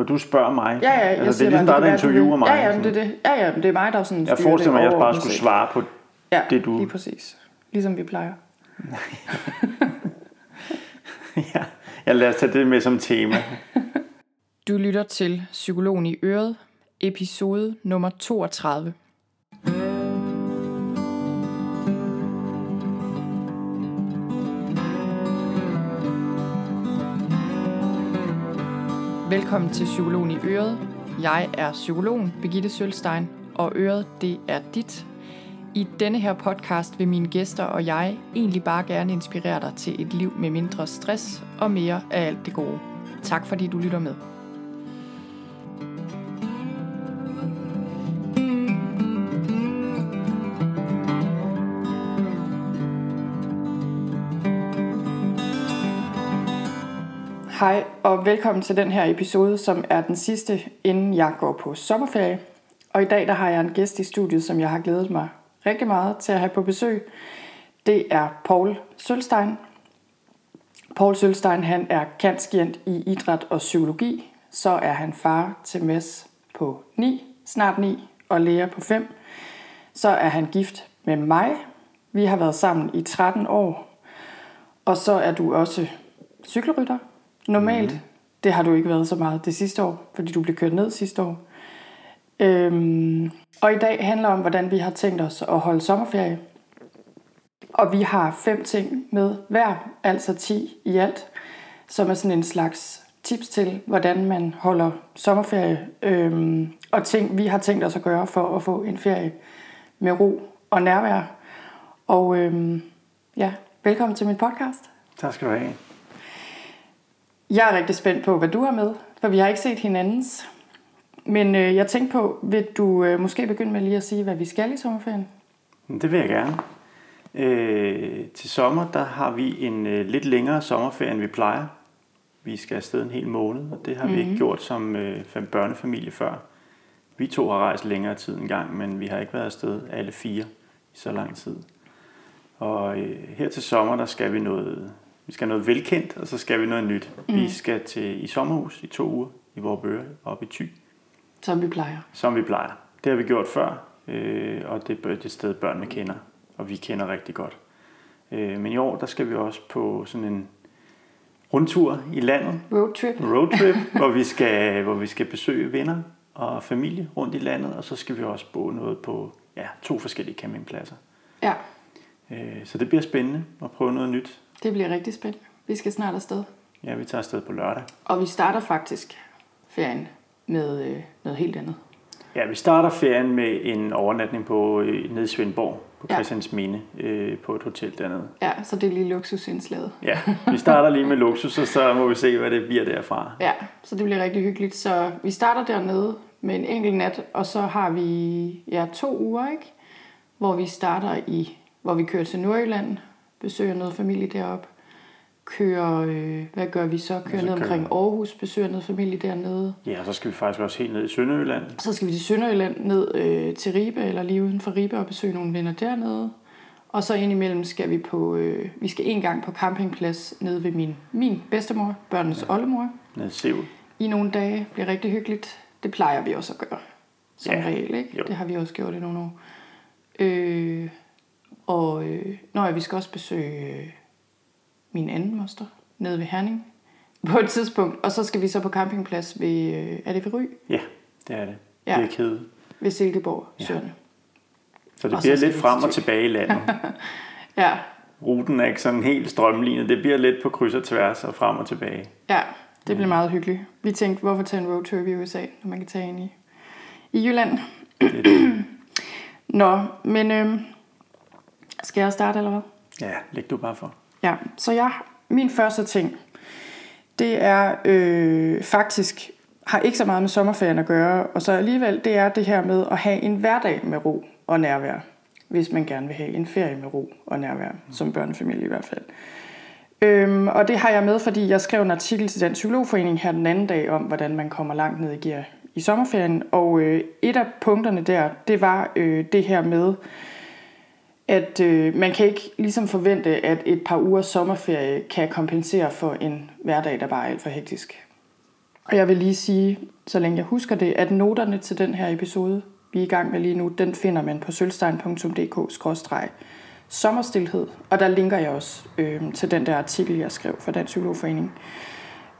når du spørger mig. Ja, ja, jeg altså, det er ligesom dig, der interviewer mig. Ja, ja, men sådan. det er det. Ja, ja, men det er mig, der sådan Jeg forestiller mig, at jeg bare skulle set. svare på ja, det, du- lige præcis. Ligesom vi plejer. ja, jeg lader os tage det med som tema. Du lytter til Psykologen i Øret, episode nummer 32. Velkommen til Psykologen i Øret. Jeg er psykologen Birgitte Sølstein, og Øret det er dit. I denne her podcast vil mine gæster og jeg egentlig bare gerne inspirere dig til et liv med mindre stress og mere af alt det gode. Tak fordi du lytter med. Hej og velkommen til den her episode, som er den sidste, inden jeg går på sommerferie. Og i dag der har jeg en gæst i studiet, som jeg har glædet mig rigtig meget til at have på besøg. Det er Paul Sølstein. Paul Sølstein han er kantskient i idræt og psykologi. Så er han far til Mads på 9, snart 9, og Lea på 5. Så er han gift med mig. Vi har været sammen i 13 år. Og så er du også cykelrytter. Normalt. Mm. Det har du ikke været så meget det sidste år, fordi du blev kørt ned sidste år. Øhm, og i dag handler om, hvordan vi har tænkt os at holde sommerferie. Og vi har fem ting med hver, altså 10 i alt, som er sådan en slags tips til, hvordan man holder sommerferie. Øhm, og ting, vi har tænkt os at gøre for at få en ferie med ro og nærvær. Og øhm, ja, velkommen til min podcast. Tak skal du have. Jeg er rigtig spændt på, hvad du har med, for vi har ikke set hinandens. Men øh, jeg tænkte på, vil du øh, måske begynde med lige at sige, hvad vi skal i sommerferien? Det vil jeg gerne. Øh, til sommer, der har vi en øh, lidt længere sommerferie, end vi plejer. Vi skal afsted en hel måned, og det har mm-hmm. vi ikke gjort som øh, fem børnefamilie før. Vi to har rejst længere tid en gang, men vi har ikke været afsted alle fire i så lang tid. Og øh, her til sommer, der skal vi noget, vi skal noget velkendt, og så skal vi noget nyt. Mm. Vi skal til i sommerhus i to uger i Vorbøre oppe i Thy, Som vi plejer. som vi plejer. Det har vi gjort før, øh, og det er et sted, børnene kender, og vi kender rigtig godt. Øh, men i år, der skal vi også på sådan en rundtur i landet, Roadtrip. roadtrip, hvor vi skal hvor vi skal besøge venner og familie rundt i landet, og så skal vi også bo noget på ja, to forskellige campingpladser. Ja, Så det bliver spændende at prøve noget nyt. det bliver rigtig spændende. Vi skal snart afsted. Ja, vi tager afsted på lørdag. Og vi starter faktisk ferien med øh, noget helt andet. Ja, vi starter ferien med en overnatning på øh, nede i Svendborg på Ja. Christiansminde øh, på et hotel dernede. Ja, så det er lige luksusindslaget. Ja, vi starter lige med luksus, og så må vi se, hvad det bliver derfra. Ja, så det bliver rigtig hyggeligt. Så vi starter dernede med en enkelt nat, og så har vi ja, to uger, ikke? Hvor vi starter i, hvor vi kører til Nordjylland, besøger noget familie deroppe, kører, øh, hvad gør vi så? Kører så ned omkring. Aarhus, besøger noget familie dernede. Ja, så skal vi faktisk også helt ned i Sønderjylland. Så skal vi til Sønderjylland ned øh, til Ribe, eller lige uden for Ribe, og besøge nogle venner dernede. Og så indimellem skal vi på, øh, vi skal en gang på campingplads nede ved min, min bedstemor, børnenes ja. oldemor. Nede i Sevel. i nogle dage. Bliver rigtig hyggeligt. Det plejer vi også at gøre. Som Ja, regel, ikke? jo. Det har vi også gjort i nogle år. Øh, og øh, når jeg, vi skal også besøge øh, min anden moster nede ved Herning på et tidspunkt. Og så skal vi så på campingplads ved, øh, er det ved Ry? Ja, det er det. Ja. Det er kede. Ved Silkeborg, Søerne. Så det Og så bliver skal lidt frem og tilbage i landet. Ja, Ruten er ikke sådan helt strømlignet. Det bliver lidt på kryds og tværs og frem og tilbage. ja, det bliver meget hyggeligt. Vi tænkte, hvorfor tage en roadtrip i USA, når man kan tage en i, i Jylland? Det det. Nå, men øh, skal jeg starte, eller hvad? Ja, læg du bare for. Ja, så jeg, min første ting, det er øh, faktisk, har ikke så meget med sommerferien at gøre, og så alligevel, det er det her med at have en hverdag med ro og nærvær, hvis man gerne vil have en ferie med ro og nærvær, som børnefamilie i hvert fald. Øhm, og det har jeg med, fordi jeg skrev en artikel til den psykologforening her den anden dag om, hvordan man kommer langt ned i gear i sommerferien. Og øh, et af punkterne der, det var øh, det her med, at øh, man kan ikke ligesom forvente, at et par ugers sommerferie kan kompensere for en hverdag, der bare er alt for hektisk. Og jeg vil lige sige, så længe jeg husker det, at noterne til den her episode, vi er i gang med lige nu, den finder man på sølvstein.dk-sommerstilhed. Og der linker jeg også øh, til den der artikel, jeg skrev for Dansk Psykologforening.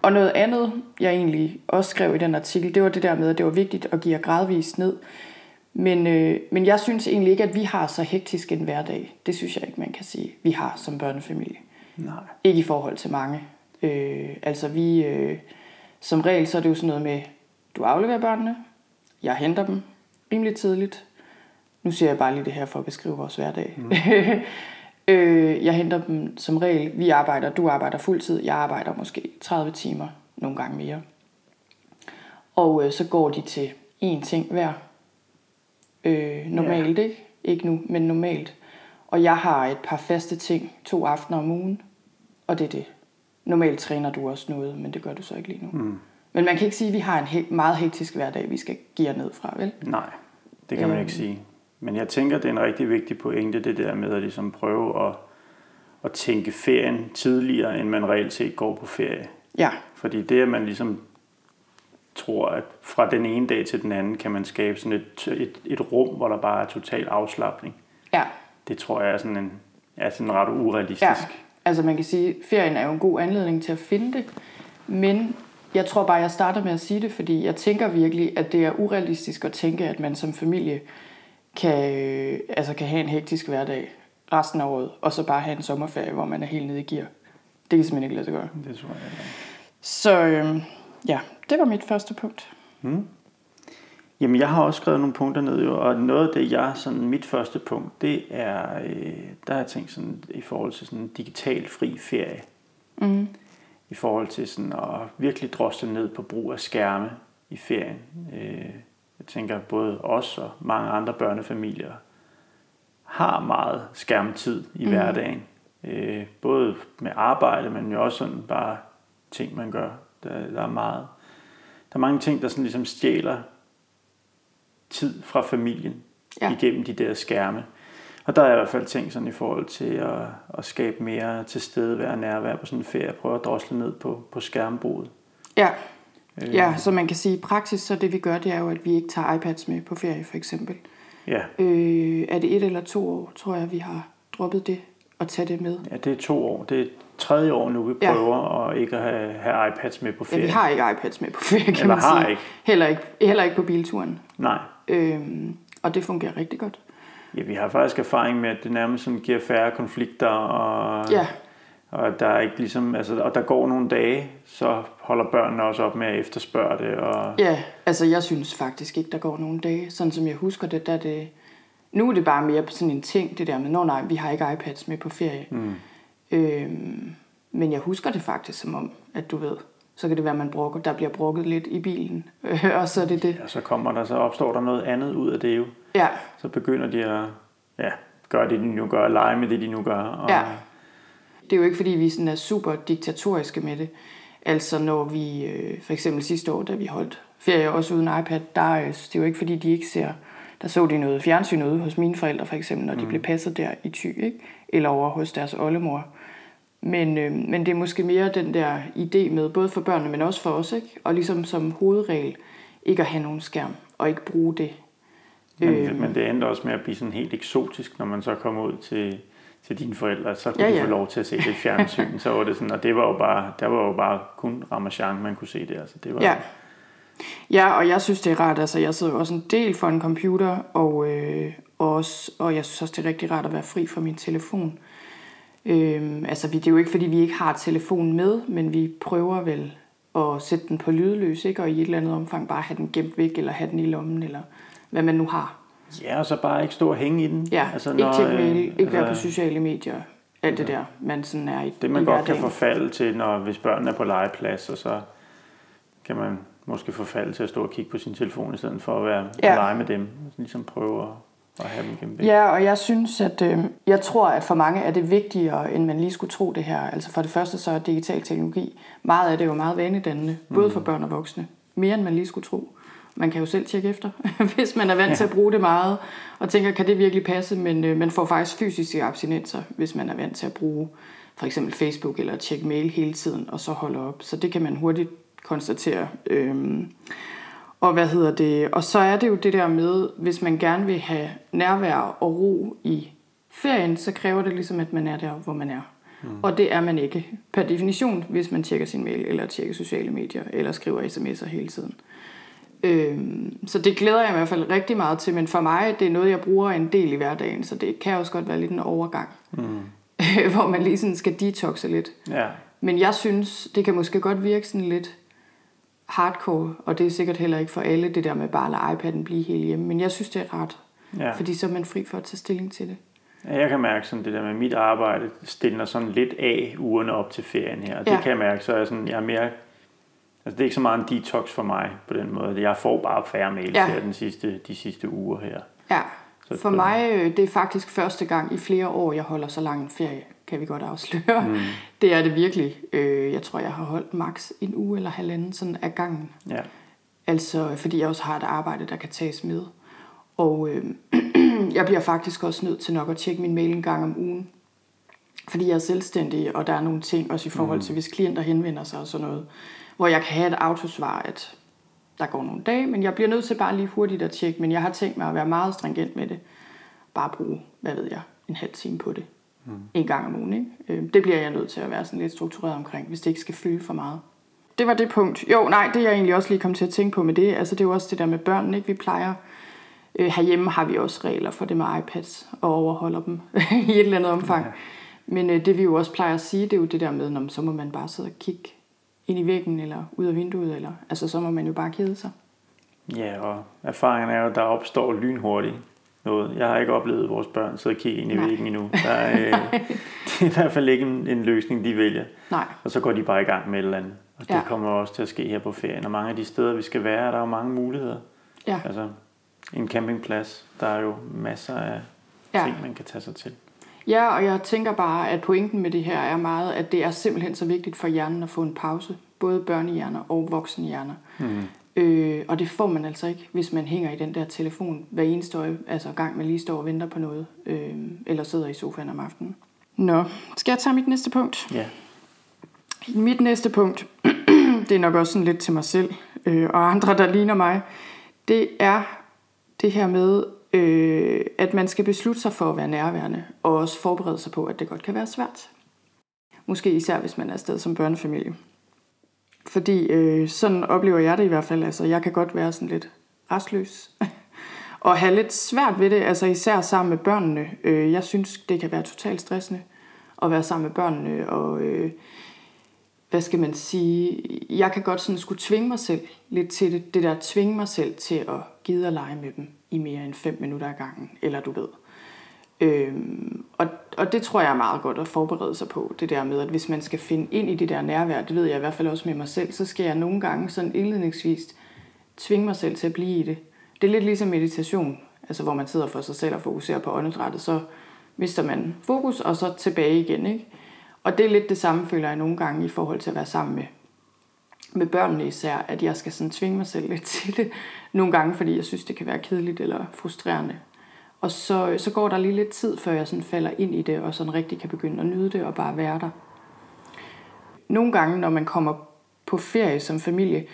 Og noget andet, jeg egentlig også skrev i den artikel, det var det der med, at det var vigtigt at give jer gradvist ned. Men, øh, men jeg synes egentlig ikke, at vi har så hektisk en hverdag. Det synes jeg ikke, man kan sige, vi har som børnefamilie. Nej. Ikke i forhold til mange. Øh, altså vi, øh, som regel, så er det jo sådan noget med, du afleverer børnene, jeg henter dem rimelig tidligt. Nu siger jeg bare lige det her for at beskrive vores hverdag. Mm. øh, jeg henter dem som regel, vi arbejder, du arbejder fuldtid, jeg arbejder måske 30 timer, nogle gange mere. Og øh, så går de til én ting hver. Øh, normalt, ja. ikke? Ikke nu, men normalt. Og jeg har et par faste ting, to aftener om ugen, og det er det. Normalt træner du også noget, men det gør du så ikke lige nu. Mm. Men man kan ikke sige, at vi har en he- meget hektisk hverdag, vi skal give ned fra, vel? Nej, det kan man ikke sige. Men jeg tænker, det er en rigtig vigtig pointe, det der med at ligesom prøve at, at tænke ferien tidligere, end man reelt set går på ferie. Ja. Fordi det, at man ligesom tror, at fra den ene dag til den anden, kan man skabe sådan et, et, et rum, hvor der bare er total afslappning. Ja. Det tror jeg er sådan, en, er sådan ret urealistisk. Ja, altså man kan sige, at ferien er jo en god anledning til at finde det, men jeg tror bare, jeg starter med at sige det, fordi jeg tænker virkelig, at det er urealistisk at tænke, at man som familie kan, øh, altså kan have en hektisk hverdag resten af året, og så bare have en sommerferie, hvor man er helt nede i gear. Det kan simpelthen ikke lade sig gøre. Det tror jeg. ikke. Så øh, ja, det var mit første punkt. Jamen, jeg har også skrevet nogle punkter ned, jo, og noget af det, jeg, sådan mit første punkt, det er, øh, der har jeg tænkt sådan, i forhold til sådan en digital fri ferie. Mm. I forhold til sådan at virkelig drosle ned på brug af skærme i ferien. Øh, jeg tænker, både os og mange andre børnefamilier har meget skærmtid i mm. hverdagen. Øh, både med arbejde, men jo også sådan bare ting, man gør. Der, der er meget. Der er mange ting, der sådan ligesom stjæler tid fra familien Ja. igennem de der skærme. Og der er i hvert fald tænkt sådan i forhold til at, at skabe mere tilstedevær og nærvær på sådan en ferie. Prøve at drosle ned på, på skærmbruget. Ja. Øh, ja, så man kan sige, i praksis, så det vi gør, det er jo, at vi ikke tager iPads med på ferie, for eksempel. Ja, Øh, er det et eller to år, tror jeg, vi har droppet det og tage det med. ja, det er to år. Det er tredje år nu, vi Ja. prøver at ikke at have, have iPads med på Ja, ferie. vi har ikke iPads med på ferie, kan Eller man har sige. ikke. Heller ikke. Heller ikke på bilturen. Nej. Øhm, og det fungerer rigtig godt. Ja, vi har faktisk erfaring med, at det nærmest sådan giver færre konflikter, og, Ja, og der er ikke ligesom, altså, og der går nogle dage, så holder børnene også op med at efterspørge det, og ja, altså jeg synes faktisk ikke, der går nogle dage. Sådan som jeg husker det, der er det... Nu er det bare mere sådan en ting, det der med, nå nej, vi har ikke iPads med på ferie. Mm. Øhm, men jeg husker det faktisk som om, at du ved, så kan det være, at man bruger, der bliver brugget lidt i bilen. og så er det det. ja, så kommer der, så opstår der noget andet ud af det jo. Ja, Så begynder de at ja, gøre det, de nu gør, lege med det, de nu gør. Og, Ja. Det er jo ikke, fordi vi sådan er super diktatoriske med det. Altså når vi, øh, for eksempel sidste år, da vi holdt ferie også uden iPad, der, øh, det er jo ikke, fordi de ikke ser, der så de noget fjernsyn ude hos mine forældre, for eksempel, når de blev passet der i Thy, ikke? eller over hos deres oldemor. Men, øh, men det er måske mere den der idé med, både for børnene, men også for os, ikke? og ligesom som hovedregel, ikke at have nogen skærm, og ikke bruge det. Men, Øhm. men det endte også med at blive sådan helt eksotisk, når man så kom ud til, til dine forældre, så kunne Ja, ja, de få lov til at se lidt fjernsyn. så var det sådan, og det var jo bare, der var jo bare kun Ramachan, man kunne se der. Så det var, Ja. Ja, og jeg synes, det er rart. Altså, jeg sidder jo også en del for en computer, og, øh, og, også, og jeg synes også, det er rigtig rart at være fri fra min telefon. Øhm, altså, vi- det er jo ikke, fordi vi ikke har telefonen med, men vi prøver vel at sætte den på lydløs, ikke? og i et eller andet omfang bare have den gemt væk, eller have den i lommen, eller hvad man nu har. ja, og så bare ikke stå og hænge i den. Ja, altså, ikke tjekke mail, ikke altså, være på sociale medier, alt det der, man sådan er i Det man i godt kan forfalde til, når, hvis børnene er på legeplads, og så kan man måske forfalde til at stå og kigge på sin telefon, i stedet for at være ja. lege med dem. Ligesom prøve at, at have dem gennem. Ja, og jeg synes, at øh, jeg tror, at for mange er det vigtigere, end man lige skulle tro det her. Altså for det første så er digital teknologi, meget af det er jo meget vanedannende, både for børn og voksne. Mere end man lige skulle tro. Man kan jo selv tjekke efter, hvis man er vant ja. til at bruge det meget, og tænker, kan det virkelig passe? Men øh, man får faktisk fysiske abstinenser, hvis man er vant til at bruge for eksempel Facebook eller at tjekke mail hele tiden, og så holde op. Så det kan man hurtigt konstatere. Øhm, og hvad hedder det? Og så er det jo det der med, hvis man gerne vil have nærvær og ro i ferien, så kræver det ligesom, at man er der, hvor man er. Mm. Og det er man ikke per definition, hvis man tjekker sin mail, eller tjekker sociale medier, eller skriver sms'er hele tiden. Øhm, så det glæder jeg i hvert fald rigtig meget til, men for mig, det er noget, jeg bruger en del i hverdagen, så det kan også godt være lidt en overgang, mm. hvor man lige sådan skal detoxe lidt. Ja. Men jeg synes, det kan måske godt virke sådan lidt hardcore, og det er sikkert heller ikke for alle, det der med bare at lade iPad'en blive helt hjemme, men jeg synes, det er rart, Ja. fordi så er man fri for at tage stilling til det. Ja, Jeg kan mærke sådan det der med mit arbejde stiller sådan lidt af ugerne op til ferien her. Og det Ja. kan jeg mærke, så er jeg sådan, jeg er mere... Altså det er ikke så meget en detox for mig på den måde. Jeg får bare færre mails Ja. her den sidste, de sidste uger her. Ja, for mig, øh, det er faktisk første gang i flere år, jeg holder så lang en ferie, kan vi godt afsløre. Mm. Det er det virkelig. Øh, Jeg tror, jeg har holdt maks en uge eller halvanden sådan af gangen. Ja. Altså, fordi jeg også har et arbejde, der kan tages med. Og øh, jeg bliver faktisk også nødt til nok at tjekke min mail en gang om ugen. Fordi jeg er selvstændig, og der er nogle ting, også i forhold til, hvis klienter henvender sig og sådan noget, hvor jeg kan have et autosvar, at der går nogle dage, men jeg bliver nødt til bare lige hurtigt at tjekke, men jeg har tænkt mig at være meget stringent med det. Bare bruge, hvad ved jeg, en halv time på det. Mm. En gang om ugen, ikke? Øh, Det bliver jeg nødt til at være sådan lidt struktureret omkring, hvis det ikke skal fylde for meget. Det var det punkt. Jo, nej, det er jeg egentlig også lige kom til at tænke på med det. Altså, det er jo også det der med børnene, ikke? Vi plejer... Øh, herhjemme har vi også regler for det med iPads, og overholder dem i et eller andet omfang. Ja. Men øh, det vi jo også plejer at sige, det er jo det der med, når så må man bare sidde og kigge ind i væggen, eller ud af vinduet, eller altså så må man jo bare kede sig. ja, og erfaringen er jo, at der opstår lynhurtigt noget. Jeg har ikke oplevet vores børn sidde og kigge ind i Nej. væggen endnu. Der er, øh, det er i hvert fald ikke en, en løsning, de vælger. Nej, Og så går de bare i gang med et eller andet. Og det Ja. kommer også til at ske her på ferien. Og mange af de steder, vi skal være, er der er jo mange muligheder. ja. Altså en campingplads, der er jo masser af ja. ting, man kan tage sig til. Ja, og jeg tænker bare, at pointen med det her er meget, at det er simpelthen så vigtigt for hjernen at få en pause. Både børnehjerner og voksenhjerner. Mm. Øh, og det får man altså ikke, hvis man hænger i den der telefon hver eneste øje, altså gang man lige står og venter på noget, øh, eller sidder i sofaen om aftenen. Nå, skal jeg tage mit næste punkt? Ja, Mit næste punkt, det er nok også sådan lidt til mig selv øh, og andre, der ligner mig, det er det her med, øh, at man skal beslutte sig for at være nærværende, og også forberede sig på, at det godt kan være svært. Måske især, hvis man er afsted som børnefamilie. Fordi øh, sådan oplever jeg det i hvert fald. Altså, jeg kan godt være sådan lidt restløs. og have lidt svært ved det, altså især sammen med børnene. Øh, jeg synes, det kan være totalt stressende at være sammen med børnene, og øh, hvad skal man sige, jeg kan godt sådan skulle tvinge mig selv lidt til det, det der tvinge mig selv til at gide at lege med dem i mere end 5 minutter ad gangen, eller du ved. Øhm, og, og det tror jeg er meget godt at forberede sig på, det der med, at hvis man skal finde ind i det der nærvær, det ved jeg i hvert fald også med mig selv, så skal jeg nogle gange sådan indledningsvis tvinge mig selv til at blive i det. Det er lidt ligesom meditation, altså hvor man sidder for sig selv og fokuserer på åndedrættet, så mister man fokus, og så tilbage igen, ikke? Og det er lidt det samme, føler jeg nogle gange i forhold til at være sammen med, med børnene især, at jeg skal sådan tvinge mig selv lidt til det nogle gange, fordi jeg synes, det kan være kedeligt eller frustrerende. Og så, så går der lige lidt tid, før jeg sådan falder ind i det, og sådan rigtig kan begynde at nyde det og bare være der. Nogle gange, når man kommer på ferie som familie,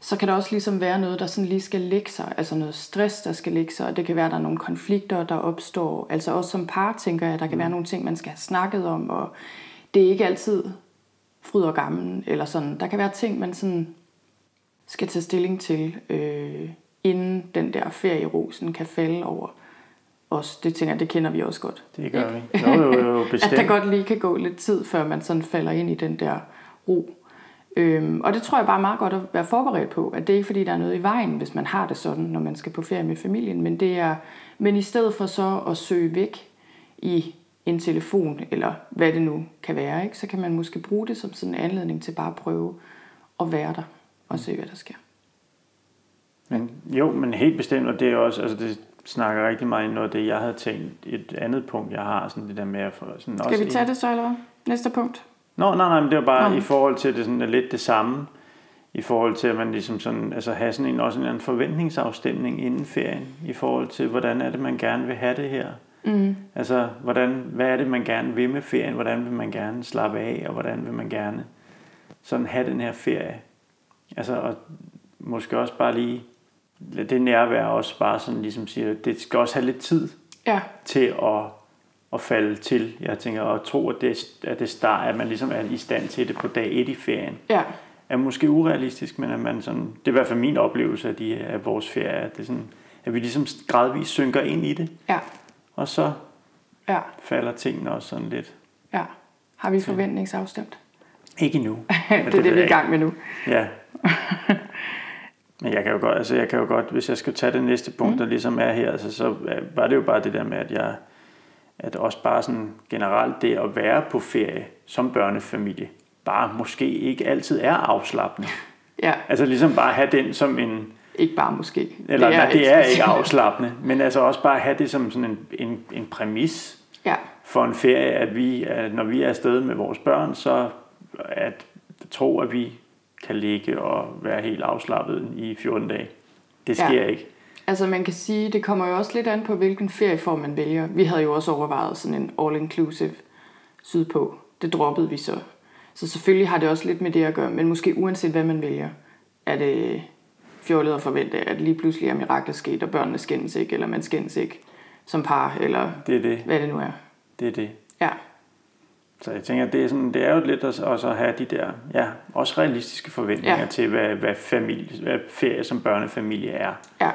så kan der også ligesom være noget, der sådan lige skal lægge sig. Altså noget stress, der skal lægge sig, og det kan være, at der er nogle konflikter, der opstår. Altså også som par, tænker jeg, der kan være nogle ting, man skal have snakket om, og det er ikke altid fryd og gammel, eller sådan. Der kan være ting, man sådan skal tage stilling til, øh, inden den der ferierosen kan falde over os. Det tænker jeg, det kender vi også godt. det gør vi. Jo, jo, jo, At bestemt. der godt lige kan gå lidt tid, før man sådan falder ind i den der ro. Øhm, og det tror jeg bare meget godt at være forberedt på, at det er ikke fordi, der er noget i vejen, hvis man har det sådan, når man skal på ferie med familien, men det er, men i stedet for så at søge væk i en telefon, eller hvad det nu kan være, ikke, så kan man måske bruge det som sådan en anledning til bare at prøve at være der og se, hvad der sker. Men, jo, men helt bestemt, og det er også, altså det snakker rigtig meget ind i noget det, jeg havde tænkt. Et andet punkt, jeg har, sådan det der med at få sådan Skal også vi tage det så, eller hvad? Næste punkt. Nå, nej, nej, men det var bare Nå. i forhold til, det sådan er lidt det samme. I forhold til, at man ligesom sådan, altså have sådan en, også en forventningsafstemning inden ferien. I forhold til, hvordan er det, man gerne vil have det her. Mm. Altså, hvordan, hvad er det, man gerne vil med ferien? Hvordan vil man gerne slappe af? Og hvordan vil man gerne sådan have den her ferie? Altså, og måske også bare lige lade det nærvær også bare sådan ligesom siger, det skal også have lidt tid Ja, til at, at falde til. Jeg tænker, at tro, at det, at det start, at man ligesom er i stand til det på dag 1 i ferien, ja, er måske urealistisk, men at man sådan, det er i hvert fald min oplevelse af, de, af vores ferie, at, det sådan, at vi ligesom gradvist synker ind i det, ja, og så ja, falder tingene også sådan lidt. ja. Har vi forventningsafstemt? Ikke endnu. det er det, ved vi er i gang med nu. Ja. Men jeg kan jo godt, altså jeg kan jo godt, hvis jeg skal tage det næste punkt, mm. der ligesom er her, altså, så var det jo bare det der med, at jeg, at også bare sådan generelt det at være på ferie som børnefamilie, bare måske ikke altid er afslappende. Ja, Altså ligesom bare have den som en, ikke bare måske. eller det er, nej, det er ikke afslappende, men altså også bare have det som sådan en, en, en præmis Ja, for en ferie, at vi, at når vi er afsted med vores børn, så at tro, at vi kan ligge og være helt afslappet i 14 dage. Det sker Ja. ikke. altså man kan sige, det kommer jo også lidt an på, hvilken ferieform man vælger. Vi havde jo også overvejet sådan en all-inclusive sydpå. Det droppede vi så. Så selvfølgelig har det også lidt med det at gøre, men måske uanset hvad man vælger, er det fjollet at forvente, at lige pludselig er mirakler sket, og børnene skændes ikke, eller man skændes ikke som par, eller Det er det. hvad det nu er. Det er det. Ja, Så jeg tænker, det er, sådan, det er jo lidt at, også at have de der, ja, også realistiske forventninger Ja. til, hvad, hvad, familie, hvad ferie som børnefamilie er. Ja,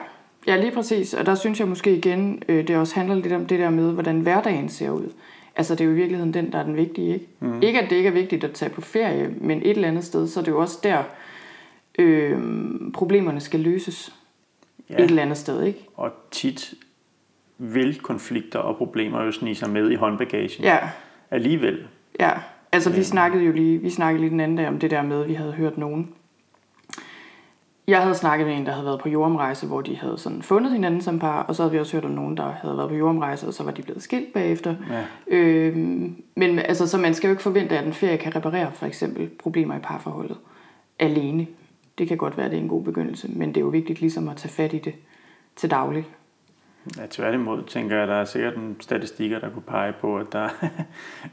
ja lige præcis. Og der synes jeg måske igen, øh, det også handler lidt om det der med, hvordan hverdagen ser ud. Altså det er jo i virkeligheden den, der er den vigtige. Ikke, mm. ikke at det ikke er vigtigt at tage på ferie, men et eller andet sted, så er det jo også der, øh, problemerne skal løses. Ja. Et eller andet sted, ikke? Og tit vil konflikter og problemer jo snige sig med i håndbagagen Ja, alligevel. ja. Altså vi snakkede jo lige, vi snakkede lige den anden dag om det der med, at vi havde hørt nogen. Jeg havde snakket med en, der havde været på jordomrejse, hvor de havde sådan fundet hinanden som par, og så havde vi også hørt om nogen, der havde været på jordomrejse, og så var de blevet skilt bagefter. Ja. Øhm, men altså, så man skal jo ikke forvente, at en ferie kan reparere for eksempel problemer i parforholdet alene. Det kan godt være, at det er en god begyndelse, men det er jo vigtigt ligesom at tage fat i det til daglig. Ja, tværtimod tænker jeg, at der er sikkert en statistikker, der kunne pege på, at der er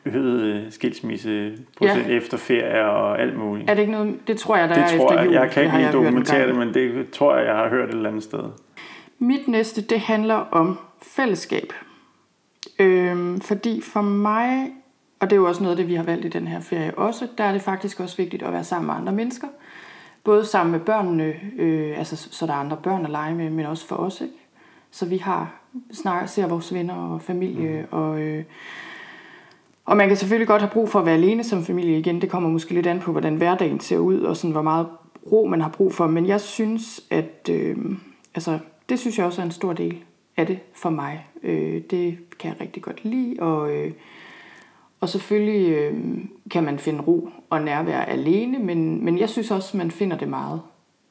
øget øh, skilsmisseprocent Ja. efter ferie og alt muligt. Er det ikke noget, det tror jeg, der det er tror efter jeg, jul. jeg kan ikke lige dokumentere det, men det tror jeg, jeg har hørt et eller andet sted. Mit næste, det handler om fællesskab. Øhm, fordi for mig, og det er jo også noget det, vi har valgt i den her ferie også, der er det faktisk også vigtigt at være sammen med andre mennesker. Både sammen med børnene, øh, altså så der er andre børn at lege med, men også for os. Ikke? Så vi har snak, ser vores venner og familie, mm. og, øh, og man kan selvfølgelig godt have brug for at være alene som familie igen. Det kommer måske lidt an på, hvordan hverdagen ser ud, og sådan, hvor meget ro man har brug for. Men jeg synes, at øh, altså, det synes jeg også er en stor del af det for mig. Øh, det kan jeg rigtig godt lide, og, øh, og selvfølgelig øh, kan man finde ro og nærvær alene, men, men jeg synes også, man finder det meget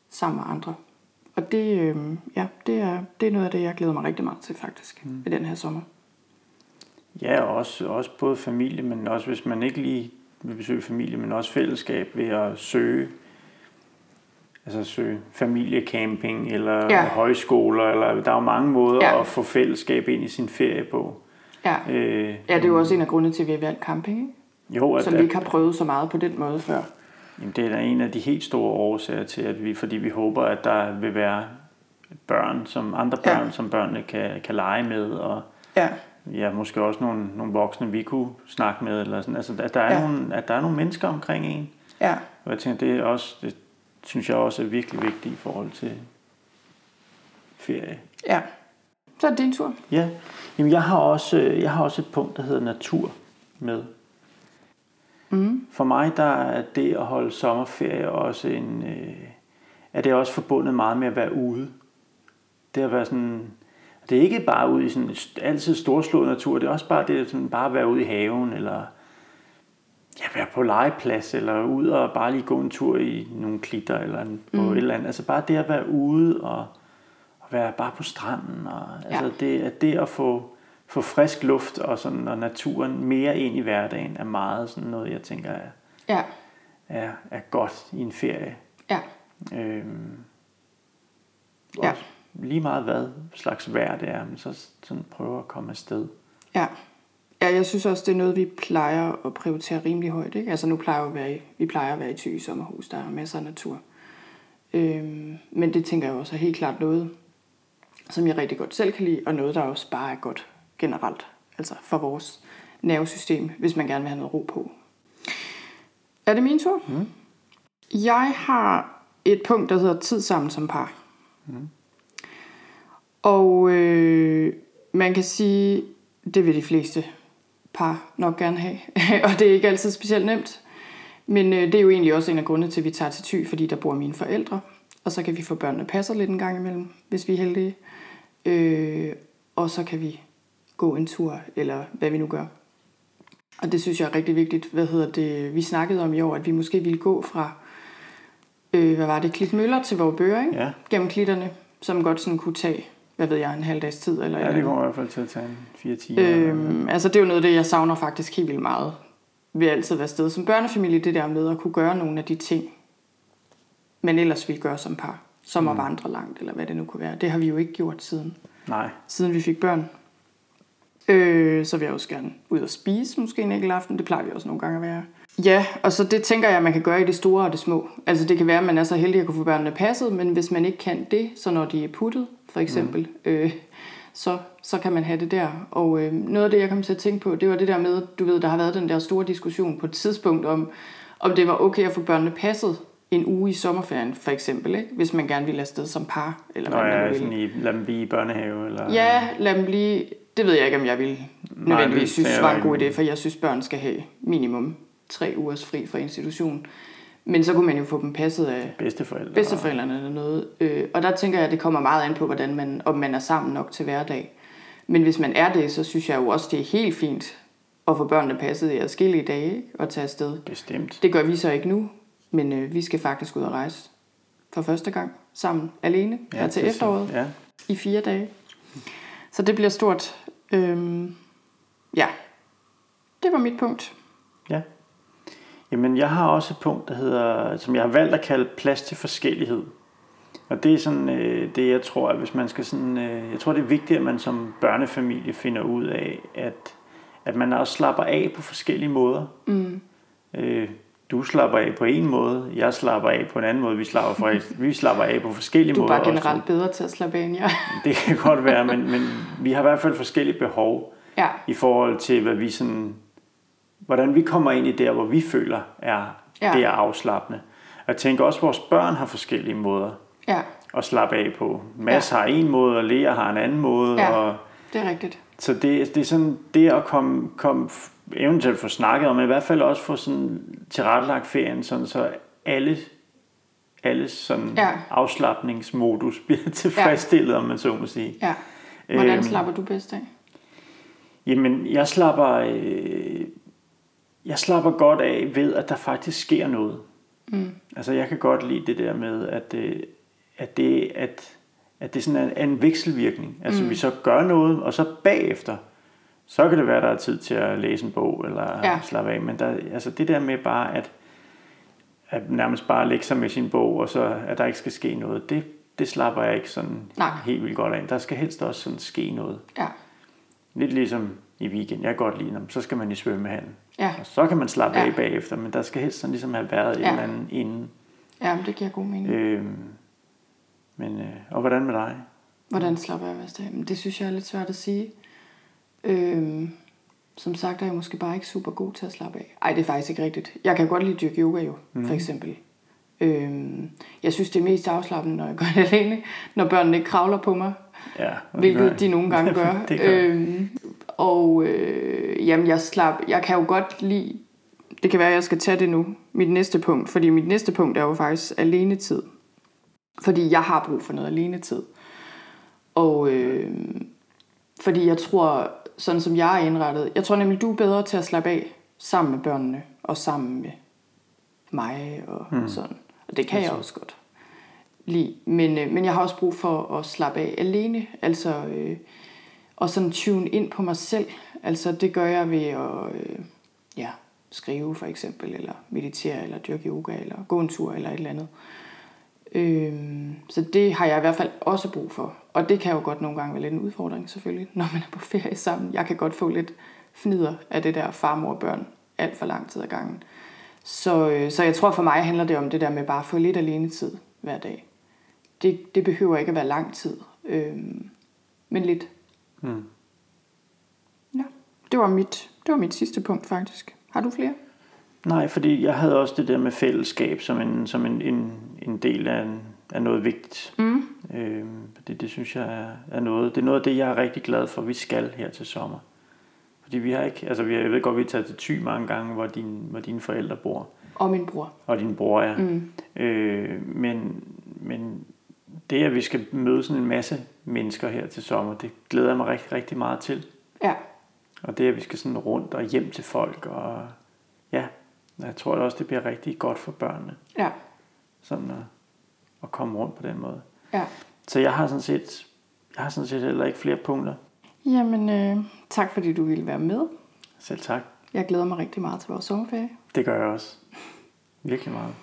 sammen med andre. Og det, øh, ja, det, er, det er noget af det, jeg glæder mig rigtig meget til faktisk, mm. i den her sommer. Ja, og også, også både familie, men også hvis man ikke lige vil besøge familie, men også fællesskab ved at søge altså søge familiecamping eller Ja. højskoler, eller der er jo mange måder ja. at få fællesskab ind i sin ferie på. Ja. Øh, ja, det er jo også en af grundene til, at vi har valgt camping, ikke? jo, at, som vi ikke har prøvet så meget på den måde før. Jamen, det er da en af de helt store årsager til, at vi, fordi vi håber, at der vil være børn, som andre børn, ja. som børnene kan, kan lege med, og Ja, ja, måske også nogle, nogle voksne, vi kunne snakke med, eller sådan. Altså, at der, er ja. nogle, at der er nogle mennesker omkring en. ja, Og jeg tænker, det er også, det synes jeg også er virkelig vigtigt i forhold til ferie. ja. Så er det din tur. Ja, Jamen, jeg, har også, øh, jeg har også et punkt, der hedder natur med. Mm. For mig der er det at holde sommerferie også en, øh, er det også forbundet meget med at være ude. Det at være sådan, det er ikke bare ude i sådan altid storslået natur, det er også bare det sådan bare at være ude i haven eller ja, være på legeplads eller ud og bare lige gå en tur i nogle klitter eller på Mm. et eller andet. Altså bare det at være ude og være bare på stranden og altså det, at det at få få frisk luft og sådan og naturen mere ind i hverdagen er meget sådan noget jeg tænker er, Ja, er, er godt i en ferie. ja, Øhm, Ja. også Lige meget hvad slags vejr det er, men så sådan prøve at komme afsted. ja. Ja, jeg synes også, det er noget, vi plejer at prioritere rimelig højt. Ikke? Altså nu plejer vi, at være i, vi plejer at være i Thy sommerhus, der er masser af natur. Øhm, men det tænker jeg også er helt klart noget, som jeg rigtig godt selv kan lide, og noget, der også bare er godt generelt, altså for vores nervesystem, hvis man gerne vil have noget ro på. Er det min tur? Mm. Jeg har et punkt, der hedder tid sammen som par. Mm. Og øh, man kan sige, det vil de fleste par nok gerne have. og det er ikke altid specielt nemt. Men øh, det er jo egentlig også en af grundene til, at vi tager til Thy, fordi der bor mine forældre. Og så kan vi få børnene passet lidt en gang imellem, hvis vi er heldige. Øh, og så kan vi gå en tur, eller hvad vi nu gør. Og det synes jeg er rigtig vigtigt. Hvad hedder det? Vi snakkede om i år, at vi måske ville gå fra, øh, hvad var det, Klitmøller til vores bøger, ikke? Ja. Gennem klitterne, som godt sådan kunne tage, hvad ved jeg, en halv dags tid. Eller Ja, det kommer i hvert fald til at tage en 4 timer. Øhm, altså det er jo noget af det, jeg savner faktisk helt vildt meget. Ved altid være sted som børnefamilie, det der med at kunne gøre nogle af de ting, man ellers ville gøre som par. Som at vandre langt, eller hvad det nu kunne være. Det har vi jo ikke gjort siden, Nej, siden vi fik børn. Øh, så vil jeg også gerne ud og spise måske en enkelt aften. Det plejer vi også nogle gange at være. Ja, og så det tænker jeg, man kan gøre i det store og det små. Altså det kan være, at man er så heldig at kunne få børnene passet, men hvis man ikke kan det, så når de er puttet, for eksempel, mm. øh, så, så kan man have det der. Og øh, noget af det, jeg kom til at tænke på, det var det der med, du ved, der har været den der store diskussion på et tidspunkt om, om det var okay at få børnene passet en uge i sommerferien, for eksempel, ikke? hvis man gerne ville afsted som par, eller Nå, hvad man ja, vil. sådan i, lad dem blive i børnehave. Eller, Ja, lad dem blive... Det ved jeg ikke, om jeg vil nødvendigvis det synes var en god idé, for jeg synes, børn skal have minimum tre ugers fri fra institution. Men så kunne man jo få dem passet af Bedsteforældre. bedsteforældrene eller noget. Øh, og der tænker jeg, at det kommer meget an på, hvordan man, om man er sammen nok til hverdag. Men hvis man er det, så synes jeg jo også, det er helt fint at få børnene passet i adskillige dage og tage afsted. Bestemt. Det gør vi så ikke nu, men øh, vi skal faktisk ud og rejse for første gang sammen alene ja, her til er efteråret Ja. i fire dage. Så det bliver stort. Øhm, ja, det var mit punkt. Ja. Jamen, jeg har også et punkt, der hedder, som jeg har valgt at kalde plads til forskellighed. Og det er sådan øh, det, jeg tror, at hvis man skal sådan, øh, jeg tror, det er vigtigt, at man som børnefamilie finder ud af, at, at man også slapper af på forskellige måder. Mm. Øh, du slapper af på en måde, jeg slapper af på en anden måde, vi slapper, for, vi slapper af på forskellige Du er måder. bare også. generelt bedre til at slappe af end jeg. Det kan godt være, men, men vi har i hvert fald forskellige behov Ja, i forhold til, hvad vi sådan, hvordan vi kommer ind i der, hvor vi føler er, Ja. det er afslappende. Jeg tænker også, at vores børn har forskellige måder ja, at slappe af på. Mads ja. har en måde, og Lea har en anden måde. Ja. Og, det er rigtigt. så det, det er sådan det at komme, komme eventuelt få snakket om, men i hvert fald også få sådan tilrettelagt ferien, sådan så alle alles sådan Ja. afslappningsmodus bliver tilfredsstillet, ja. om man så må sige. Ja. Hvordan Øhm. slapper du bedst af? Jamen, jeg slapper, øh, jeg slapper godt af ved, at der faktisk sker noget. Mm. Altså, jeg kan godt lide det der med, at, øh, at, det, at, at det sådan er en vekselvirkning. Altså, mm. vi så gør noget, og så bagefter, så kan det være, at der er tid til at læse en bog, eller Ja. slappe af. Men der, altså, det der med bare, at, at nærmest bare lægge sig med sin bog, og så at der ikke skal ske noget, det, det slapper jeg ikke sådan Nej. helt vildt godt af. Der skal helst også sådan ske noget. Ja, Lidt ligesom i weekend. Jeg kan godt lide dem. Så skal man i svømmehallen. ja, Og så kan man slappe Ja. af bagefter, men der skal helst sådan ligesom have været ja. En eller anden inden. ja men det giver god mening. Øhm, men, øh, og hvordan med dig? Hvordan slapper jeg bedst af? Det synes jeg er lidt svært at sige. Øhm, som sagt er jeg måske bare ikke super god til at slappe af. Ej, det er faktisk ikke rigtigt. Jeg kan godt lide at dyrke yoga jo, mm. for eksempel. Øhm, jeg synes, det er mest afslappende, når jeg gør det alene. Når børnene ikke kravler på mig. Ja, gør Hvilket jeg. de nogle gange gør. Det gør øhm, og øh, jamen, jeg, slap, jeg kan jo godt lide... Det kan være, at jeg skal tage det nu. Mit næste punkt. Fordi mit næste punkt er jo faktisk alenetid. Fordi jeg har brug for noget alenetid. Og øh, fordi jeg tror, sådan som jeg er indrettet, jeg tror nemlig, du er bedre til at slappe af sammen med børnene, og sammen med mig og mm. sådan. Og det kan jeg også godt lide. Men, øh, men jeg har også brug for at slappe af alene, altså øh, og sådan tune ind på mig selv. Altså det gør jeg ved at øh, ja, skrive for eksempel, eller meditere, eller dyrke yoga, eller gå en tur, eller et eller andet. Øhm, så det har jeg i hvert fald også brug for. Og det kan jo godt nogle gange være lidt en udfordring selvfølgelig, når man er på ferie sammen. Jeg kan godt få lidt fnider af det der far, mor, børn alt for lang tid ad gangen. Så, øh, så jeg tror for mig handler det om det der med bare at få lidt alene tid. hver dag. Det, det behøver ikke at være lang tid, øh, men lidt. Mm. Ja, det var, mit, det var mit sidste punkt faktisk. Har du flere? Nej, fordi jeg havde også det der med fællesskab som en, som en, en, en del af, en, af noget vigtigt. Mm. Øh, det, det synes jeg er, er noget. Det er noget af det, jeg er rigtig glad for, vi skal her til sommer. Fordi vi har ikke, altså vi har, jeg ved godt, vi har taget til Thy mange gange, hvor, din, hvor dine forældre bor. Og min bror. Og din bror, ja. Mm. Øh, men, men det, at vi skal møde sådan en masse mennesker her til sommer, det glæder jeg mig rigtig, rigtig meget til. Ja, Og det, at vi skal sådan rundt og hjem til folk, og jeg tror også, det bliver rigtig godt for børnene, ja, sådan at, at komme rundt på den måde. ja. Så jeg har sådan set, jeg har sådan set heller ikke flere punkter. Jamen, øh, tak fordi du ville være med. Selv tak. Jeg glæder mig rigtig meget til vores sommerferie. Det gør jeg også. Virkelig meget.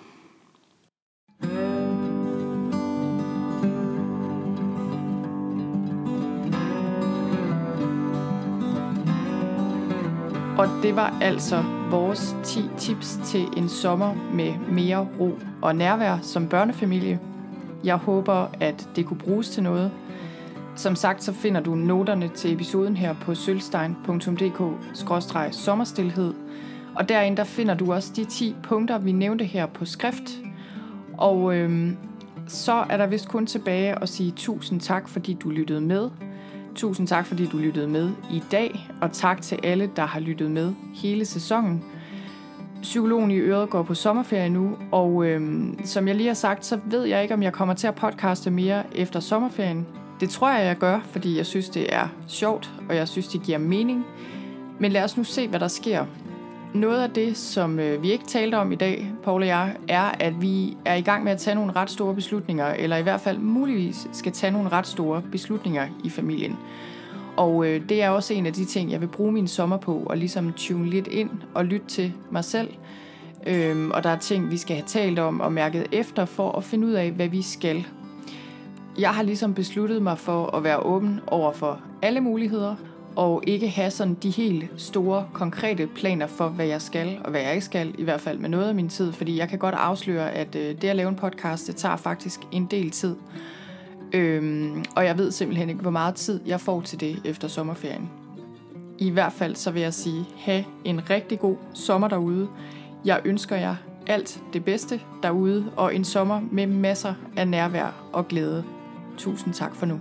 Og det var altså vores 10 tips til en sommer med mere ro og nærvær som børnefamilie. Jeg håber, at det kunne bruges til noget. Som sagt, så finder du noterne til episoden her på sølvstein.dk-sommerstilhed. Og derinde der finder du også de 10 punkter, vi nævnte her på skrift. Og øhm, så er der vist kun tilbage at sige tusind tak, fordi du lyttede med. Tusind tak, fordi du lyttede med i dag, og tak til alle, der har lyttet med hele sæsonen. Psykologen i øret går på sommerferie nu, og øhm, som jeg lige har sagt, så ved jeg ikke, om jeg kommer til at podcaste mere efter sommerferien. Det tror jeg, jeg gør, fordi jeg synes, det er sjovt, og jeg synes, det giver mening. Men lad os nu se, hvad der sker. Noget af det, som øh, vi ikke talte om i dag, Paul og jeg, er, at vi er i gang med at tage nogle ret store beslutninger, eller i hvert fald muligvis skal tage nogle ret store beslutninger i familien. Og øh, det er også en af de ting, jeg vil bruge min sommer på, og ligesom tune lidt ind og lytte til mig selv. Øhm, og der er ting, vi skal have talt om og mærket efter, for at finde ud af, hvad vi skal. Jeg har ligesom besluttet mig for at være åben over for alle muligheder, og ikke have sådan de helt store, konkrete planer for, hvad jeg skal og hvad jeg ikke skal, i hvert fald med noget af min tid, fordi jeg kan godt afsløre, at øh, det at lave en podcast, det tager faktisk en del tid. Øhm, og jeg ved simpelthen ikke, hvor meget tid jeg får til det efter sommerferien. I hvert fald så vil jeg sige, have en rigtig god sommer derude. Jeg ønsker jer alt det bedste derude, og en sommer med masser af nærvær og glæde. Tusind tak for nu.